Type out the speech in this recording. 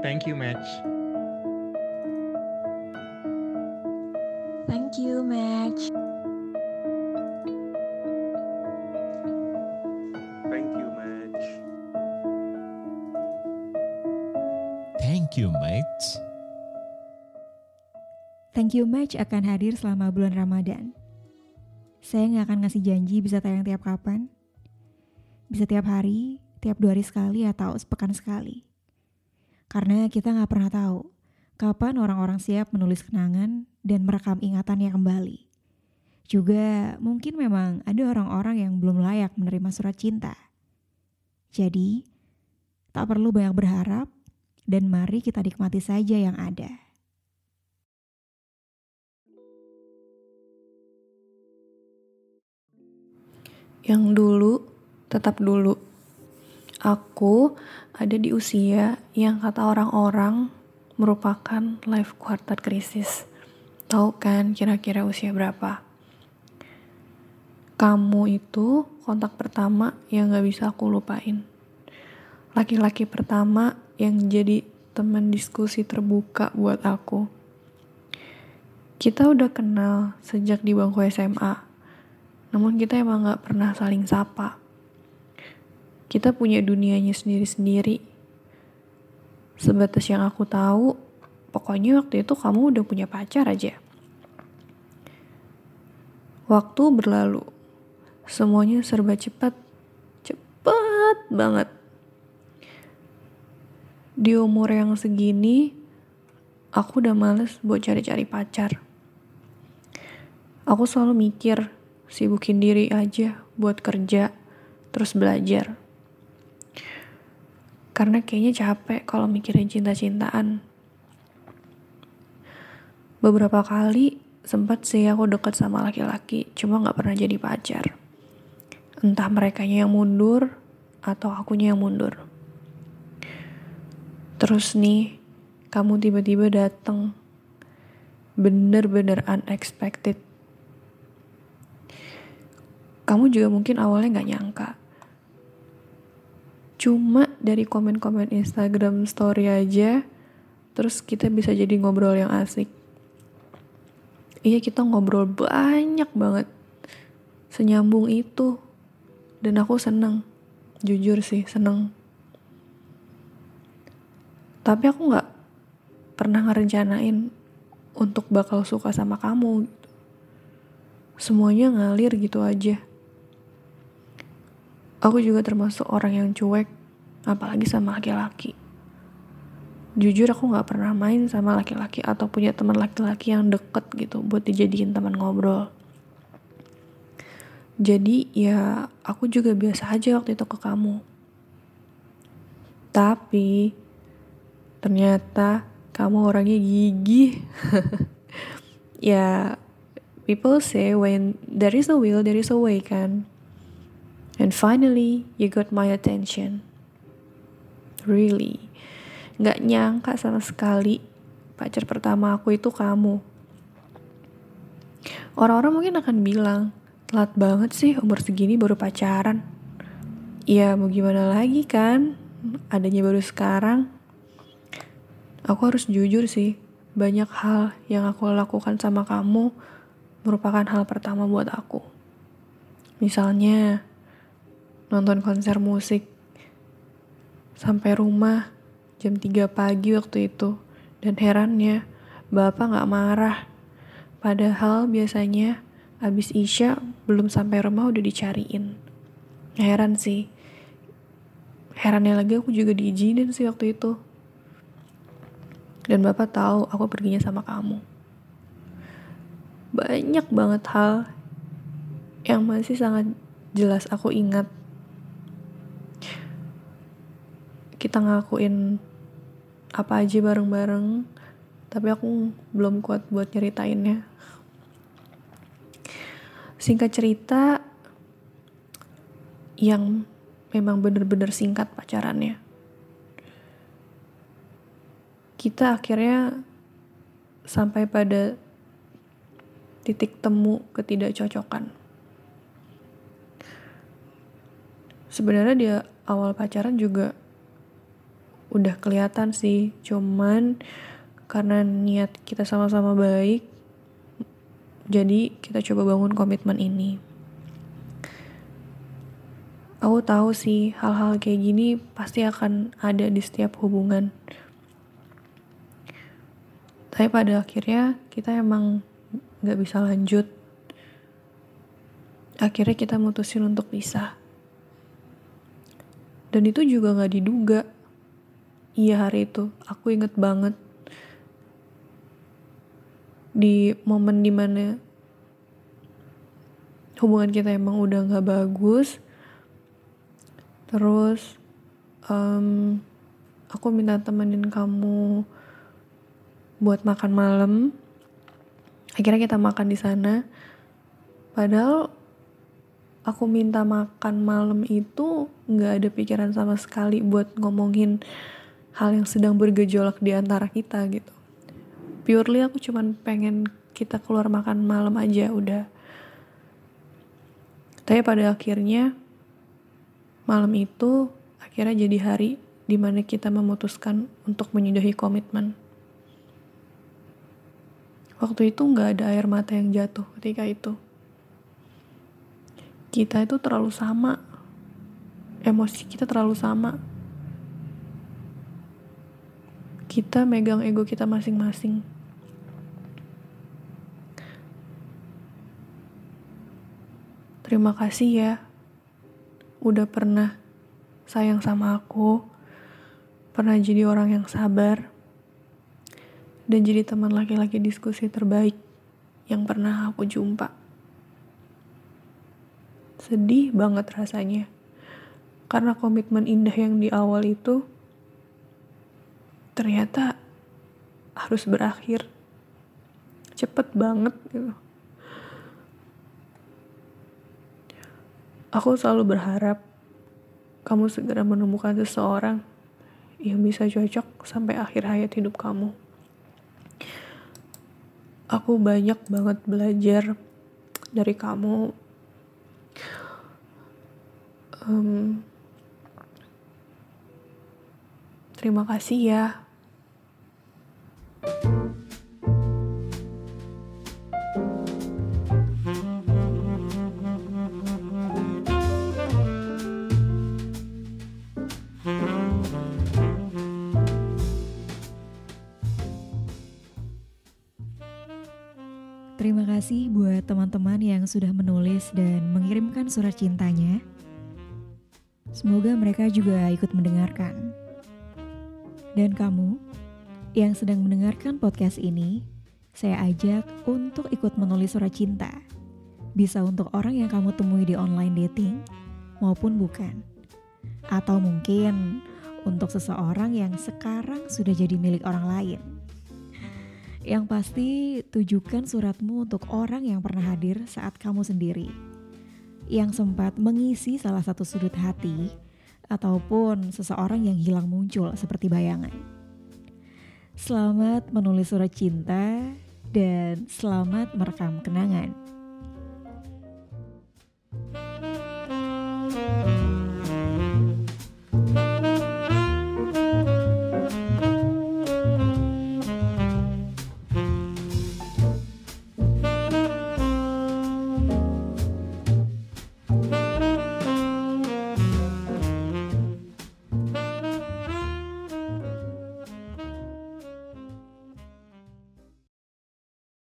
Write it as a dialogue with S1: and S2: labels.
S1: Thank you, Match.
S2: Thank you, Match.
S3: Thank you, Match.
S4: Thank you, Match.
S5: Thank you Match akan hadir selama bulan Ramadan. Saya nggak akan ngasih janji bisa tayang tiap kapan. Bisa tiap hari, tiap dua hari sekali atau sepekan sekali. Karena kita nggak pernah tahu kapan orang-orang siap menulis kenangan dan merekam ingatannya kembali. Juga mungkin memang ada orang-orang yang belum layak menerima surat cinta. Jadi, tak perlu banyak berharap dan mari kita nikmati saja yang ada.
S6: Yang dulu tetap dulu. Aku ada di usia yang kata orang-orang merupakan life quarter krisis. Tahu kan kira-kira usia berapa? Kamu itu kontak pertama yang gak bisa aku lupain. Laki-laki pertama yang jadi teman diskusi terbuka buat aku. Kita udah kenal sejak di bangku SMA namun kita emang gak pernah saling sapa. Kita punya dunianya sendiri-sendiri. Sebatas yang aku tahu, pokoknya waktu itu kamu udah punya pacar aja. Waktu berlalu, semuanya serba cepat, cepat banget. Di umur yang segini, aku udah males buat cari-cari pacar. Aku selalu mikir, sibukin diri aja buat kerja, terus belajar. Karena kayaknya capek kalau mikirin cinta-cintaan. Beberapa kali sempat sih aku deket sama laki-laki, cuma gak pernah jadi pacar. Entah mereka yang mundur, atau akunya yang mundur. Terus nih, kamu tiba-tiba dateng. Bener-bener unexpected kamu juga mungkin awalnya gak nyangka. Cuma dari komen-komen Instagram story aja, terus kita bisa jadi ngobrol yang asik. Iya kita ngobrol banyak banget. Senyambung itu. Dan aku seneng. Jujur sih, seneng. Tapi aku gak pernah ngerencanain untuk bakal suka sama kamu. Semuanya ngalir gitu aja. Aku juga termasuk orang yang cuek, apalagi sama laki-laki. Jujur aku gak pernah main sama laki-laki atau punya teman laki-laki yang deket gitu buat dijadiin teman ngobrol. Jadi ya aku juga biasa aja waktu itu ke kamu. Tapi ternyata kamu orangnya gigih. ya people say when there is a will there is a way kan. And finally, you got my attention. Really. Gak nyangka sama sekali pacar pertama aku itu kamu. Orang-orang mungkin akan bilang, telat banget sih umur segini baru pacaran. Ya mau gimana lagi kan, adanya baru sekarang. Aku harus jujur sih, banyak hal yang aku lakukan sama kamu merupakan hal pertama buat aku. Misalnya, nonton konser musik sampai rumah jam 3 pagi waktu itu. Dan herannya bapak gak marah. Padahal biasanya abis isya belum sampai rumah udah dicariin. Heran sih. Herannya lagi aku juga diizinin sih waktu itu. Dan bapak tahu aku perginya sama kamu. Banyak banget hal yang masih sangat jelas aku ingat kita ngakuin apa aja bareng-bareng tapi aku belum kuat buat nyeritainnya. Singkat cerita yang memang bener-bener singkat pacarannya. Kita akhirnya sampai pada titik temu ketidakcocokan. Sebenarnya dia awal pacaran juga udah kelihatan sih. Cuman karena niat kita sama-sama baik jadi kita coba bangun komitmen ini. Aku tahu sih hal-hal kayak gini pasti akan ada di setiap hubungan. Tapi pada akhirnya kita emang nggak bisa lanjut. Akhirnya kita mutusin untuk pisah. Dan itu juga gak diduga iya hari itu. Aku inget banget. Di momen di mana hubungan kita emang udah gak bagus. Terus um, aku minta temenin kamu buat makan malam. Akhirnya kita makan di sana. Padahal aku minta makan malam itu nggak ada pikiran sama sekali buat ngomongin hal yang sedang bergejolak di antara kita gitu. Purely aku cuman pengen kita keluar makan malam aja udah. Tapi pada akhirnya malam itu akhirnya jadi hari di mana kita memutuskan untuk menyudahi komitmen. Waktu itu nggak ada air mata yang jatuh ketika itu kita itu terlalu sama emosi kita terlalu sama kita megang ego kita masing-masing terima kasih ya udah pernah sayang sama aku pernah jadi orang yang sabar dan jadi teman laki-laki diskusi terbaik yang pernah aku jumpa sedih banget rasanya. Karena komitmen indah yang di awal itu ternyata harus berakhir. Cepet banget gitu. Aku selalu berharap kamu segera menemukan seseorang yang bisa cocok sampai akhir hayat hidup kamu. Aku banyak banget belajar dari kamu um, terima kasih ya.
S5: Terima kasih buat teman-teman yang sudah menulis dan mengirimkan surat cintanya. Semoga mereka juga ikut mendengarkan. Dan kamu yang sedang mendengarkan podcast ini, saya ajak untuk ikut menulis surat cinta. Bisa untuk orang yang kamu temui di online dating maupun bukan. Atau mungkin untuk seseorang yang sekarang sudah jadi milik orang lain. Yang pasti tujukan suratmu untuk orang yang pernah hadir saat kamu sendiri yang sempat mengisi salah satu sudut hati ataupun seseorang yang hilang muncul seperti bayangan. Selamat menulis surat cinta dan selamat merekam kenangan.